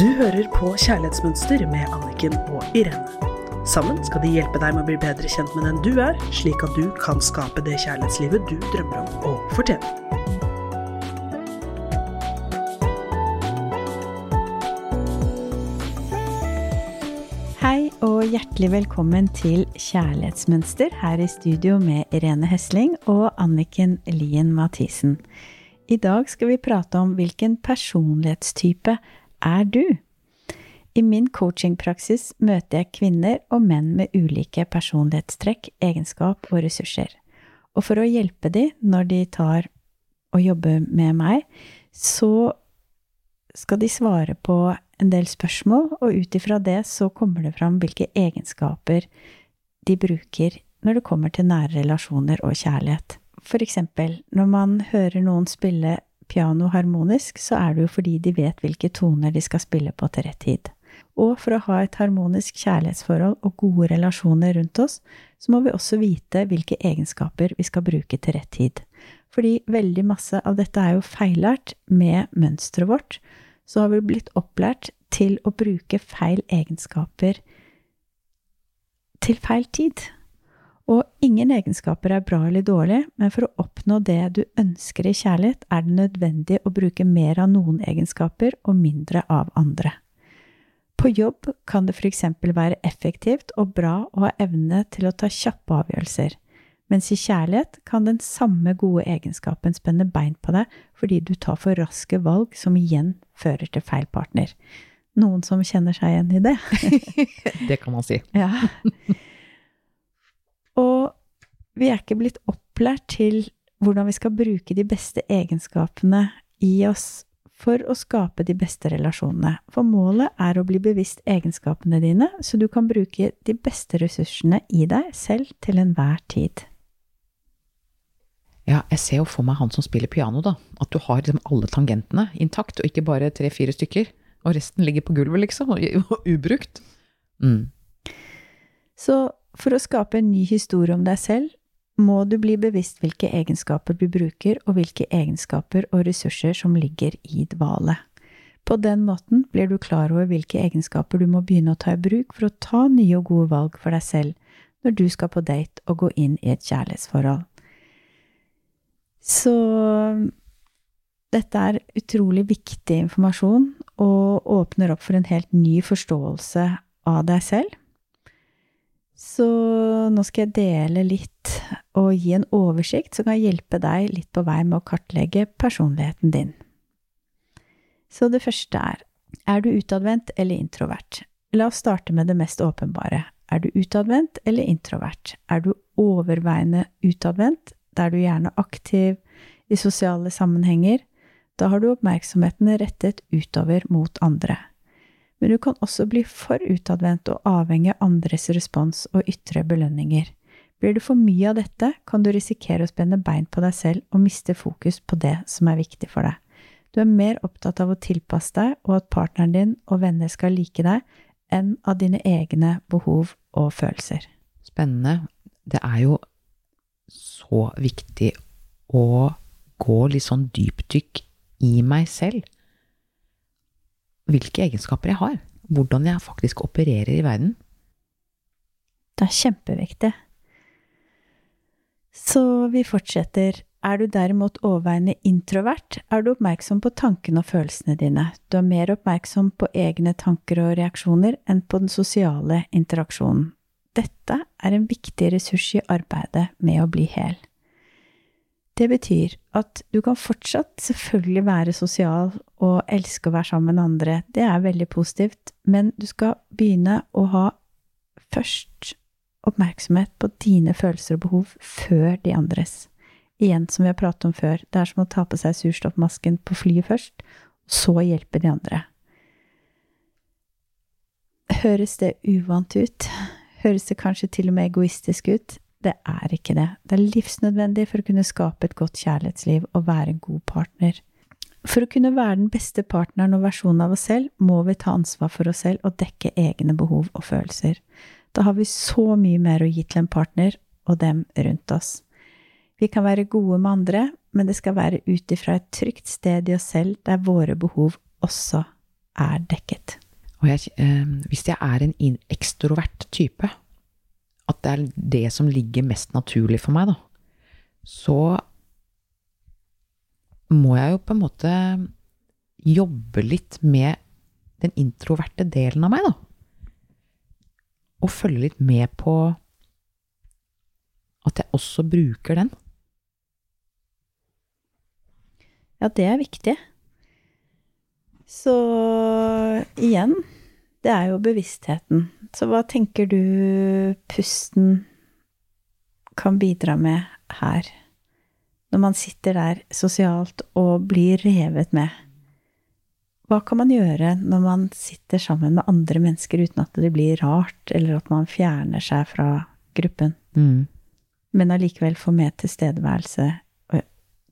Du hører på Kjærlighetsmønster med Anniken og Irene. Sammen skal de hjelpe deg med å bli bedre kjent med den du er, slik at du kan skape det kjærlighetslivet du drømmer om å fortjene. Hei og hjertelig velkommen til Kjærlighetsmønster her i studio med Irene Hesling og Anniken Lien Mathisen. I dag skal vi prate om hvilken personlighetstype er du? I min coachingpraksis møter jeg kvinner og menn med ulike personlighetstrekk, egenskap og ressurser. Og for å hjelpe de når de tar og jobber med meg, så skal de svare på en del spørsmål, og ut ifra det så kommer det fram hvilke egenskaper de bruker når det kommer til nære relasjoner og kjærlighet. For eksempel, når man hører noen spille piano harmonisk, så er det jo fordi de vet hvilke toner de skal spille på til rett tid. Og for å ha et harmonisk kjærlighetsforhold og gode relasjoner rundt oss, så må vi også vite hvilke egenskaper vi skal bruke til rett tid. Fordi veldig masse av dette er jo feillært med mønsteret vårt, så har vi blitt opplært til å bruke feil egenskaper til feil tid. Og ingen egenskaper er bra eller dårlig, men for å oppnå det du ønsker i kjærlighet, er det nødvendig å bruke mer av noen egenskaper og mindre av andre. På jobb kan det f.eks. være effektivt og bra å ha evne til å ta kjappe avgjørelser, mens i kjærlighet kan den samme gode egenskapen spenne bein på deg fordi du tar for raske valg som igjen fører til feil partner. Noen som kjenner seg igjen i det? det kan man si. Ja. Og vi er ikke blitt opplært til hvordan vi skal bruke de beste egenskapene i oss for å skape de beste relasjonene. For målet er å bli bevisst egenskapene dine, så du kan bruke de beste ressursene i deg selv til enhver tid. Ja, jeg ser jo for meg han som spiller piano, da. At du har liksom alle tangentene intakt, og ikke bare tre-fire stykker. Og resten ligger på gulvet, liksom, og ubrukt. Mm. Så for å skape en ny historie om deg selv, må du bli bevisst hvilke egenskaper du bruker, og hvilke egenskaper og ressurser som ligger i dvale. På den måten blir du klar over hvilke egenskaper du må begynne å ta i bruk for å ta nye og gode valg for deg selv når du skal på date og gå inn i et kjærlighetsforhold. Så dette er utrolig viktig informasjon og åpner opp for en helt ny forståelse av deg selv. Så nå skal jeg dele litt og gi en oversikt som kan hjelpe deg litt på vei med å kartlegge personligheten din. Så det første er er du utadvendt eller introvert? La oss starte med det mest åpenbare. Er du utadvendt eller introvert? Er du overveiende utadvendt, er du gjerne er aktiv i sosiale sammenhenger? Da har du oppmerksomheten rettet utover mot andre men du kan også bli for utadvendt og avhengig av andres respons og ytre belønninger. Blir du for mye av dette, kan du risikere å spenne bein på deg selv og miste fokus på det som er viktig for deg. Du er mer opptatt av å tilpasse deg og at partneren din og venner skal like deg, enn av dine egne behov og følelser. Spennende. Det er jo så viktig å gå litt sånn dypdykk i meg selv hvilke egenskaper jeg har. Hvordan jeg faktisk opererer i verden. Det er kjempeviktig. Så vi fortsetter. Er du derimot overveiende introvert, er du oppmerksom på tankene og følelsene dine. Du er mer oppmerksom på egne tanker og reaksjoner enn på den sosiale interaksjonen. Dette er en viktig ressurs i arbeidet med å bli hel. Det betyr at du kan fortsatt selvfølgelig være sosial og elske å være sammen med andre. Det er veldig positivt, men du skal begynne å ha først oppmerksomhet på dine følelser og behov før de andres. Igjen, som vi har pratet om før, det er som å ta på seg surstoffmasken på flyet først, og så hjelpe de andre. Høres det uvant ut? Høres det kanskje til og med egoistisk ut? Det er ikke det. Det er livsnødvendig for å kunne skape et godt kjærlighetsliv og være en god partner. For å kunne være den beste partneren og versjonen av oss selv, må vi ta ansvar for oss selv og dekke egne behov og følelser. Da har vi så mye mer å gi til en partner og dem rundt oss. Vi kan være gode med andre, men det skal være ut ifra et trygt sted i oss selv der våre behov også er dekket. Jeg, eh, hvis jeg er en ekstrovert type, at det er det som ligger mest naturlig for meg, da, så må jeg jo på en måte jobbe litt med den introverte delen av meg, da. Og følge litt med på at jeg også bruker den. Ja, det er viktig. Så igjen, det er jo bevisstheten. Så hva tenker du pusten kan bidra med her? Når man sitter der sosialt og blir revet med. Hva kan man gjøre når man sitter sammen med andre mennesker uten at det blir rart, eller at man fjerner seg fra gruppen, Mm. men allikevel får med tilstedeværelse og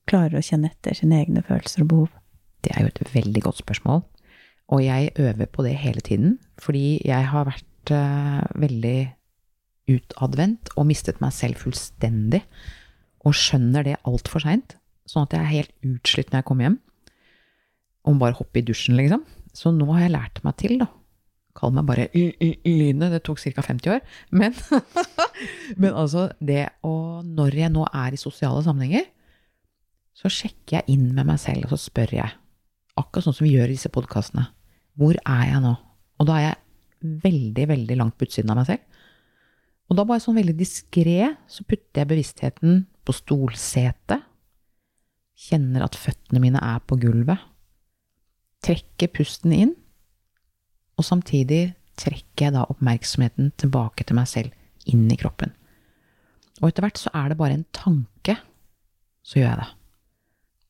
klarer å kjenne etter sine egne følelser og behov? Det er jo et veldig godt spørsmål. Og jeg øver på det hele tiden, fordi jeg har vært uh, veldig utadvendt og mistet meg selv fullstendig. Og skjønner det altfor seint, sånn at jeg er helt utslitt når jeg kommer hjem. Om bare hoppe i dusjen, liksom. Så nå har jeg lært meg til, da. Kall meg bare Lynet, det tok ca. 50 år. Men, men altså, det å Når jeg nå er i sosiale sammenhenger, så sjekker jeg inn med meg selv, og så spør jeg akkurat sånn som vi gjør i disse podkastene. Hvor er jeg nå? Og da er jeg veldig, veldig langt på utsiden av meg selv. Og da bare sånn veldig diskré så putter jeg bevisstheten på stolsetet. Kjenner at føttene mine er på gulvet. Trekker pusten inn. Og samtidig trekker jeg da oppmerksomheten tilbake til meg selv, inn i kroppen. Og etter hvert så er det bare en tanke, så gjør jeg det.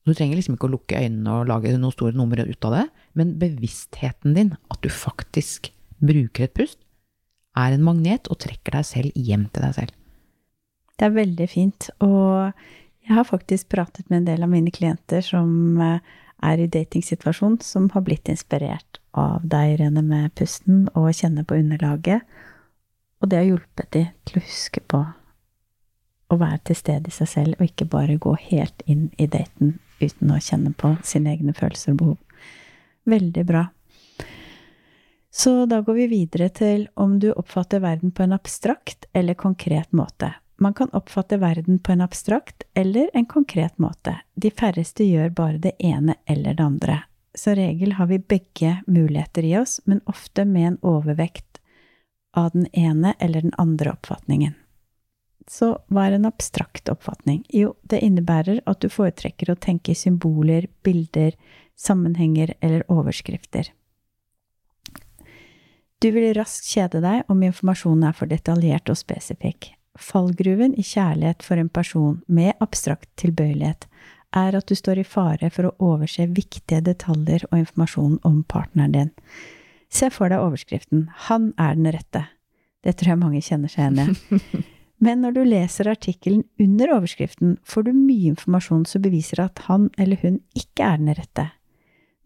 Du trenger liksom ikke å lukke øynene og lage noen store numre ut av det, men bevisstheten din, at du faktisk bruker et pust, er en magnet og trekker deg selv hjem til deg selv. Det er veldig fint. Og jeg har faktisk pratet med en del av mine klienter som eh, er i datingsituasjon, som har blitt inspirert av deg, Irene, med pusten og kjenne på underlaget. Og det har hjulpet de til å huske på å være til stede i seg selv, og ikke bare gå helt inn i daten uten å kjenne på sine egne følelser og behov. Veldig bra. Så da går vi videre til om du oppfatter verden på en abstrakt eller konkret måte. Man kan oppfatte verden på en abstrakt eller en konkret måte. De færreste gjør bare det ene eller det andre. Som regel har vi begge muligheter i oss, men ofte med en overvekt av den ene eller den andre oppfatningen. Så hva er en abstrakt oppfatning? Jo, det innebærer at du foretrekker å tenke i symboler, bilder, sammenhenger eller overskrifter. Du vil raskt kjede deg om informasjonen er for detaljert og spesifikk. Fallgruven i kjærlighet for en person med abstrakt tilbøyelighet er at du står i fare for å overse viktige detaljer og informasjon om partneren din. Se for deg overskriften 'Han er den rette'. Det tror jeg mange kjenner seg igjen i. Men når du leser artikkelen under overskriften, får du mye informasjon som beviser at han eller hun ikke er den rette.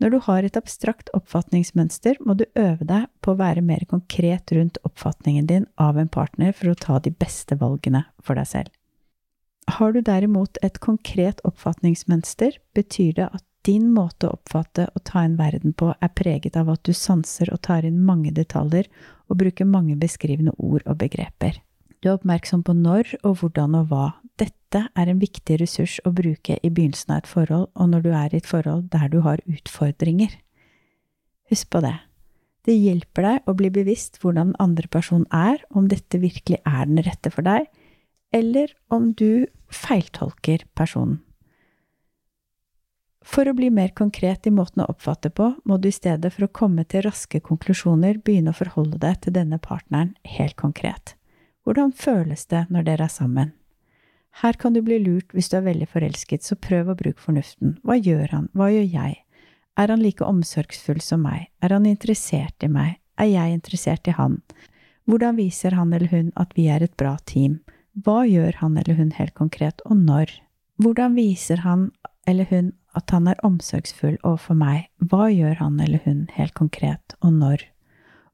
Når du har et abstrakt oppfatningsmønster, må du øve deg på å være mer konkret rundt oppfatningen din av en partner for å ta de beste valgene for deg selv. Har du derimot et konkret oppfatningsmønster, betyr det at din måte å oppfatte og ta inn verden på er preget av at du sanser og tar inn mange detaljer og bruker mange beskrivende ord og begreper. Du er oppmerksom på når og hvordan og hva. Dette er en viktig ressurs å bruke i begynnelsen av et forhold, og når du er i et forhold der du har utfordringer. Husk på det. Det hjelper deg å bli bevisst hvordan den andre personen er, om dette virkelig er den rette for deg, eller om du feiltolker personen. For å bli mer konkret i måten å oppfatte på, må du i stedet for å komme til raske konklusjoner begynne å forholde deg til denne partneren helt konkret. Hvordan føles det når dere er sammen? Her kan du bli lurt hvis du er veldig forelsket, så prøv å bruke fornuften. Hva gjør han, hva gjør jeg? Er han like omsorgsfull som meg? Er han interessert i meg? Er jeg interessert i han? Hvordan viser han eller hun at vi er et bra team? Hva gjør han eller hun helt konkret, og når? Hvordan viser han eller hun at han er omsorgsfull overfor meg? Hva gjør han eller hun helt konkret, og når?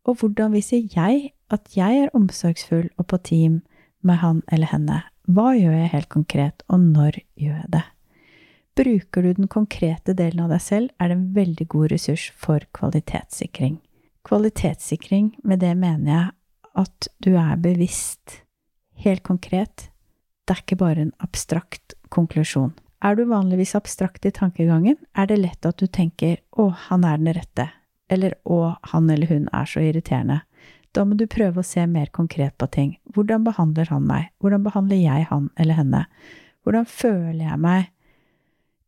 Og hvordan viser jeg at jeg er omsorgsfull og på team med han eller henne? Hva gjør jeg helt konkret, og når gjør jeg det? Bruker du den konkrete delen av deg selv, er det en veldig god ressurs for kvalitetssikring. Kvalitetssikring, med det mener jeg at du er bevisst, helt konkret. Det er ikke bare en abstrakt konklusjon. Er du vanligvis abstrakt i tankegangen, er det lett at du tenker 'Å, han er den rette', eller 'Å, han eller hun er så irriterende'. Da må du prøve å se mer konkret på ting. Hvordan behandler han meg? Hvordan behandler jeg han eller henne? Hvordan føler jeg meg?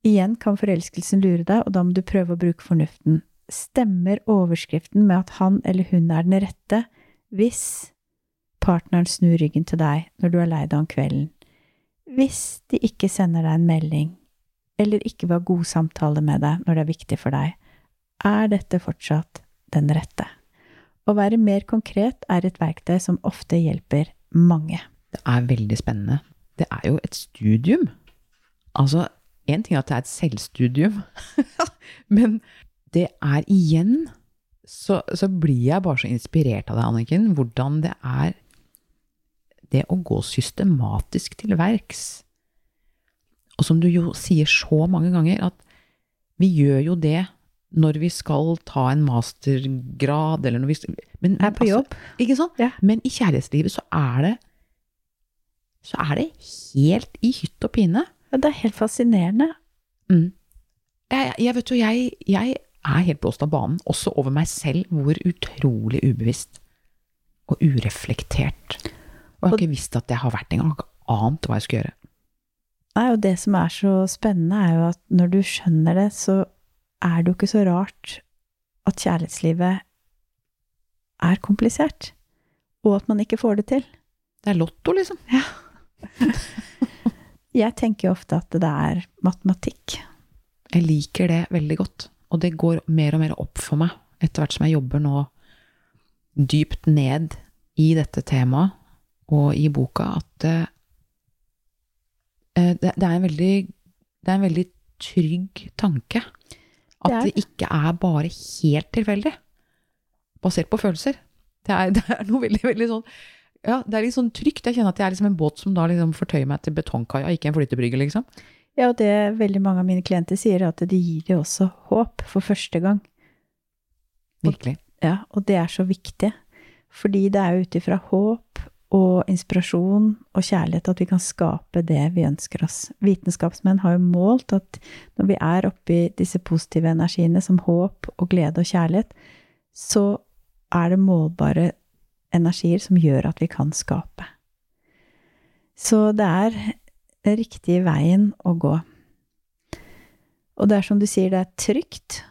Igjen kan forelskelsen lure deg, og da må du prøve å bruke fornuften. Stemmer overskriften med at han eller hun er den rette, hvis partneren snur ryggen til deg når du er lei deg om kvelden? Hvis de ikke sender deg en melding, eller ikke vil ha god samtale med deg når det er viktig for deg, er dette fortsatt den rette? Å være mer konkret er et verktøy som ofte hjelper mange. Det er veldig spennende. Det er jo et studium. Altså, én ting er at det er et selvstudium, men det er igjen så, så, blir jeg bare så inspirert av deg, Anniken, hvordan det er det å gå systematisk til verks. Og som du jo sier så mange ganger, at vi gjør jo det når vi skal ta en mastergrad, eller når vi men, Er på jobb. Altså, ikke sant? Ja. Men i kjærlighetslivet så er det så er det helt i hytt og pine. Ja, det er helt fascinerende. Mm. Jeg, jeg, vet jo, jeg, jeg er helt blåst av banen, også over meg selv, hvor utrolig ubevisst og ureflektert. Og jeg har ikke visst at jeg har vært engang. Ikke ant hva jeg skulle gjøre. Nei, og det som er så spennende, er jo at når du skjønner det, så er det jo ikke så rart at kjærlighetslivet er komplisert. Og at man ikke får det til. Det er lotto, liksom. Ja. jeg tenker jo ofte at det er matematikk. Jeg liker det veldig godt. Og det går mer og mer opp for meg etter hvert som jeg jobber nå dypt ned i dette temaet og i boka, at eh, eh, det, det, er en veldig, det er en veldig trygg tanke. At det, det, ikke er bare helt tilfeldig, basert på følelser. Det er, det er, noe veldig, veldig sånn Ja, det er litt sånn trygt. Jeg kjenner at jeg er liksom en båt som da liksom fortøyer meg til betongkaia, ikke en flytebrygge, liksom. Ja, og det veldig mange av mine klienter sier, at det gir dem også håp for første gang. Virkelig. Og, ja, og det er så viktig. Fordi det er jo ut ifra håp og inspirasjon og kjærlighet at vi kan skape det vi ønsker oss. Vitenskapsmenn har jo målt at når vi er oppi disse positive energiene som håp og glede og kjærlighet, så er det målbare energier som gjør at vi kan skape. Så det er den riktige veien å gå. Og det er som du sier, det er trygt,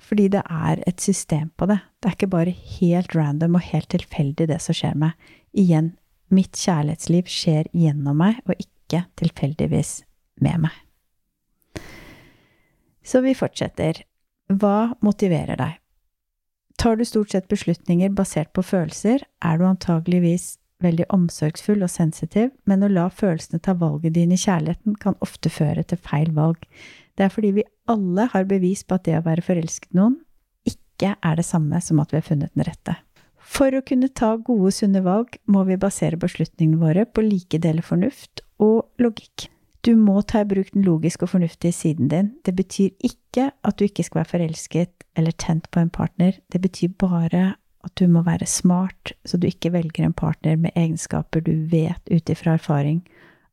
fordi det er et system på det. Det er ikke bare helt random og helt tilfeldig, det som skjer meg. Igjen, mitt kjærlighetsliv skjer gjennom meg, og ikke tilfeldigvis med meg. Så vi fortsetter. Hva motiverer deg? Tar du stort sett beslutninger basert på følelser, er du antageligvis veldig omsorgsfull og sensitiv, men å la følelsene ta valget dine i kjærligheten kan ofte føre til feil valg. Det er fordi vi alle har bevis på at det å være forelsket noen ikke er det samme som at vi har funnet den rette. For å kunne ta gode, sunne valg må vi basere beslutningene våre på like deler fornuft og logikk. Du må ta i bruk den logiske og fornuftige siden din. Det betyr ikke at du ikke skal være forelsket eller tent på en partner, det betyr bare at du må være smart, så du ikke velger en partner med egenskaper du vet ut ifra erfaring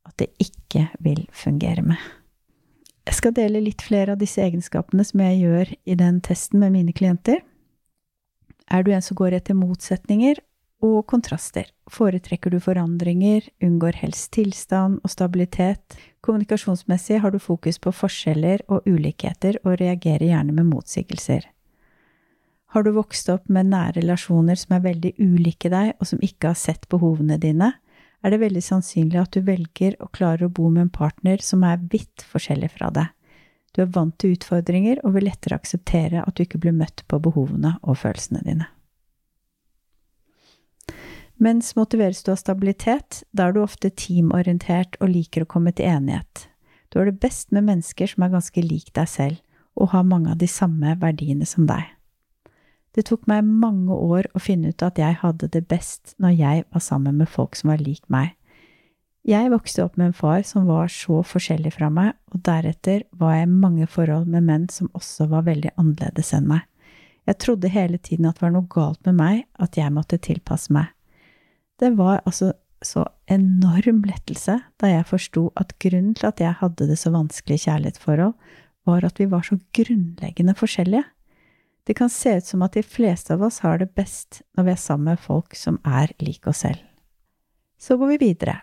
at det ikke vil fungere med. Jeg skal dele litt flere av disse egenskapene som jeg gjør i den testen med mine klienter. Er du en som går etter motsetninger og kontraster? Foretrekker du forandringer, unngår helst tilstand og stabilitet? Kommunikasjonsmessig har du fokus på forskjeller og ulikheter og reagerer gjerne med motsigelser. Har du vokst opp med nære relasjoner som er veldig ulike deg, og som ikke har sett behovene dine, er det veldig sannsynlig at du velger og klarer å bo med en partner som er vidt forskjellig fra deg. Du er vant til utfordringer og vil lettere akseptere at du ikke blir møtt på behovene og følelsene dine. Mens motiveres du av stabilitet, da er du ofte teamorientert og liker å komme til enighet. Du har det best med mennesker som er ganske lik deg selv, og har mange av de samme verdiene som deg. Det tok meg mange år å finne ut at jeg hadde det best når jeg var sammen med folk som var lik meg. Jeg vokste opp med en far som var så forskjellig fra meg, og deretter var jeg i mange forhold med menn som også var veldig annerledes enn meg. Jeg trodde hele tiden at det var noe galt med meg, at jeg måtte tilpasse meg. Det var altså så enorm lettelse da jeg forsto at grunnen til at jeg hadde det så vanskelig i kjærlighetsforhold, var at vi var så grunnleggende forskjellige. Det kan se ut som at de fleste av oss har det best når vi er sammen med folk som er lik oss selv. Så går vi videre.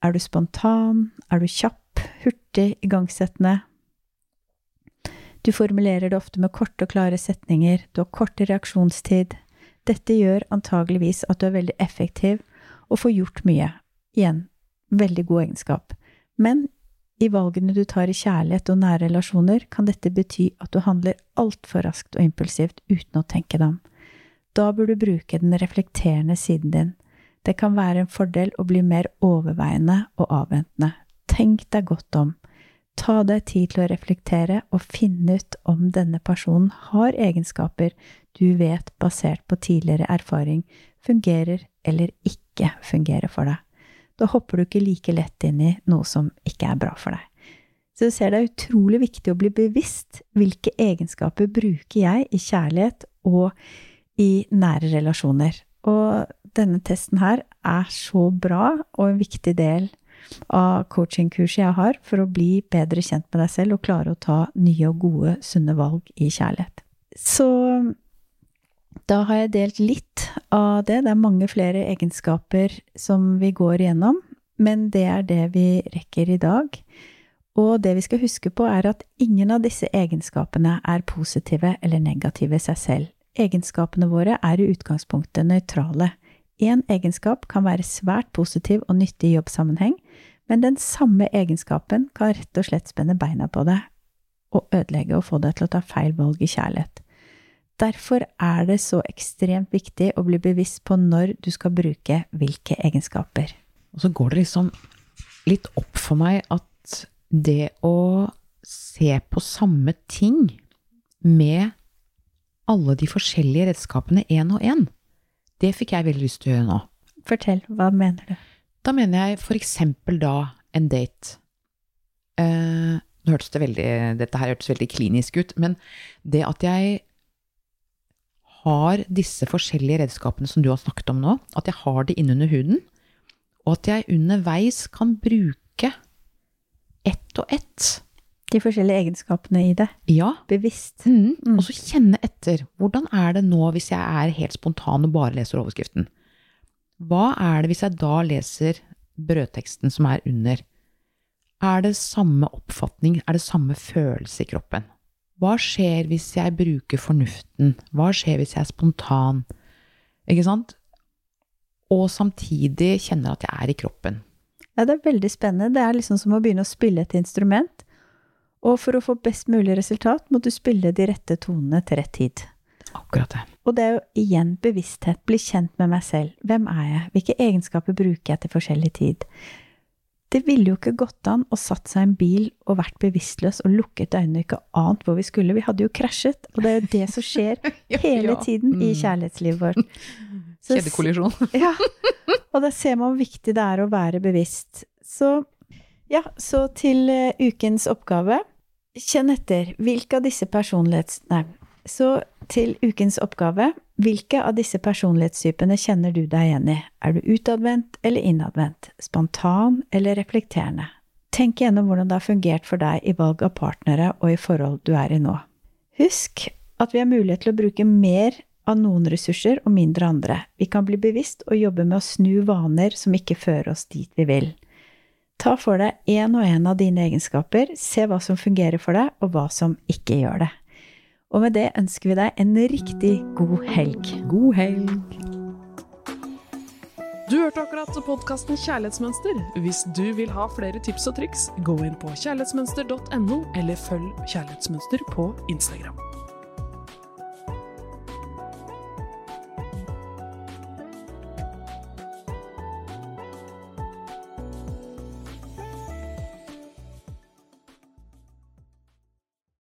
Er du spontan? Er du kjapp? Hurtig? Igangsettende? Du formulerer det ofte med korte og klare setninger, du har kort reaksjonstid. Dette gjør antageligvis at du er veldig effektiv og får gjort mye. Igjen, veldig god egenskap. Men i valgene du tar i kjærlighet og nære relasjoner, kan dette bety at du handler altfor raskt og impulsivt uten å tenke deg om. Da bør du bruke den reflekterende siden din. Det kan være en fordel å bli mer overveiende og avventende. Tenk deg godt om. Ta deg tid til å reflektere og finne ut om denne personen har egenskaper du vet basert på tidligere erfaring fungerer eller ikke fungerer for deg. Da hopper du ikke like lett inn i noe som ikke er bra for deg. Så du ser det er utrolig viktig å bli bevisst hvilke egenskaper bruker jeg i kjærlighet og i nære relasjoner. Og denne testen her er så bra og en viktig del av coachingkurset jeg har for å bli bedre kjent med deg selv og klare å ta nye og gode, sunne valg i kjærlighet. Så da har jeg delt litt av det. Det er mange flere egenskaper som vi går igjennom, men det er det vi rekker i dag. Og det vi skal huske på, er at ingen av disse egenskapene er positive eller negative i seg selv. Egenskapene våre er i utgangspunktet nøytrale. Én egenskap kan være svært positiv og nyttig i jobbsammenheng, men den samme egenskapen kan rett og slett spenne beina på deg og ødelegge og få deg til å ta feil valg i kjærlighet. Derfor er det så ekstremt viktig å bli bevisst på når du skal bruke hvilke egenskaper. Og så går det liksom litt opp for meg at det å se på samme ting med alle de forskjellige redskapene én og én, det fikk jeg veldig lyst til å gjøre nå. Fortell, hva mener du? Da mener jeg for eksempel da en date. Eh, nå hørtes det veldig, dette her hørtes veldig klinisk ut, men det at jeg har disse forskjellige redskapene som du har snakket om nå, at jeg har det innunder huden, og at jeg underveis kan bruke ett og ett de forskjellige egenskapene i det. Ja. Bevisst. Mm. Mm. Og så kjenne etter. Hvordan er det nå hvis jeg er helt spontan og bare leser overskriften? Hva er det hvis jeg da leser brødteksten som er under? Er det samme oppfatning, er det samme følelse i kroppen? Hva skjer hvis jeg bruker fornuften? Hva skjer hvis jeg er spontan? Ikke sant? Og samtidig kjenner at jeg er i kroppen. Ja, det er veldig spennende. Det er liksom som å begynne å spille et instrument. Og for å få best mulig resultat må du spille de rette tonene til rett tid. Akkurat det. Og det er jo igjen bevissthet, bli kjent med meg selv. Hvem er jeg? Hvilke egenskaper bruker jeg til forskjellig tid? Det ville jo ikke gått an å satt seg i en bil og vært bevisstløs og lukket øynene og ikke ant hvor vi skulle. Vi hadde jo krasjet, og det er jo det som skjer hele tiden i Mm. kjærlighetslivet vårt. Så- Kjedekollisjon. Ja, og da ser man hvor viktig det er å være bevisst. Så ja, så til eh, ukens oppgave. Kjenn etter. Hvilke av disse personlighets... Nei. Så til ukens oppgave. Hvilke av disse personlighetstypene kjenner du deg igjen i? Er du utadvendt eller innadvendt? Spontan eller reflekterende? Tenk igjennom hvordan det har fungert for deg i valg av partnere og i forhold du er i nå. Husk at vi har mulighet til å bruke mer av noen ressurser og mindre andre. Vi kan bli bevisst og jobbe med å snu vaner som ikke fører oss dit vi vil. Ta for deg én og én av dine egenskaper, se hva som fungerer for deg, og hva som ikke gjør det. Og med det ønsker vi deg en riktig god helg. God helg. Du hørte akkurat podkasten Kjærlighetsmønster. Hvis du vil ha flere tips og triks, gå inn på kjærlighetsmønster.no, eller følg Kjærlighetsmønster på Instagram.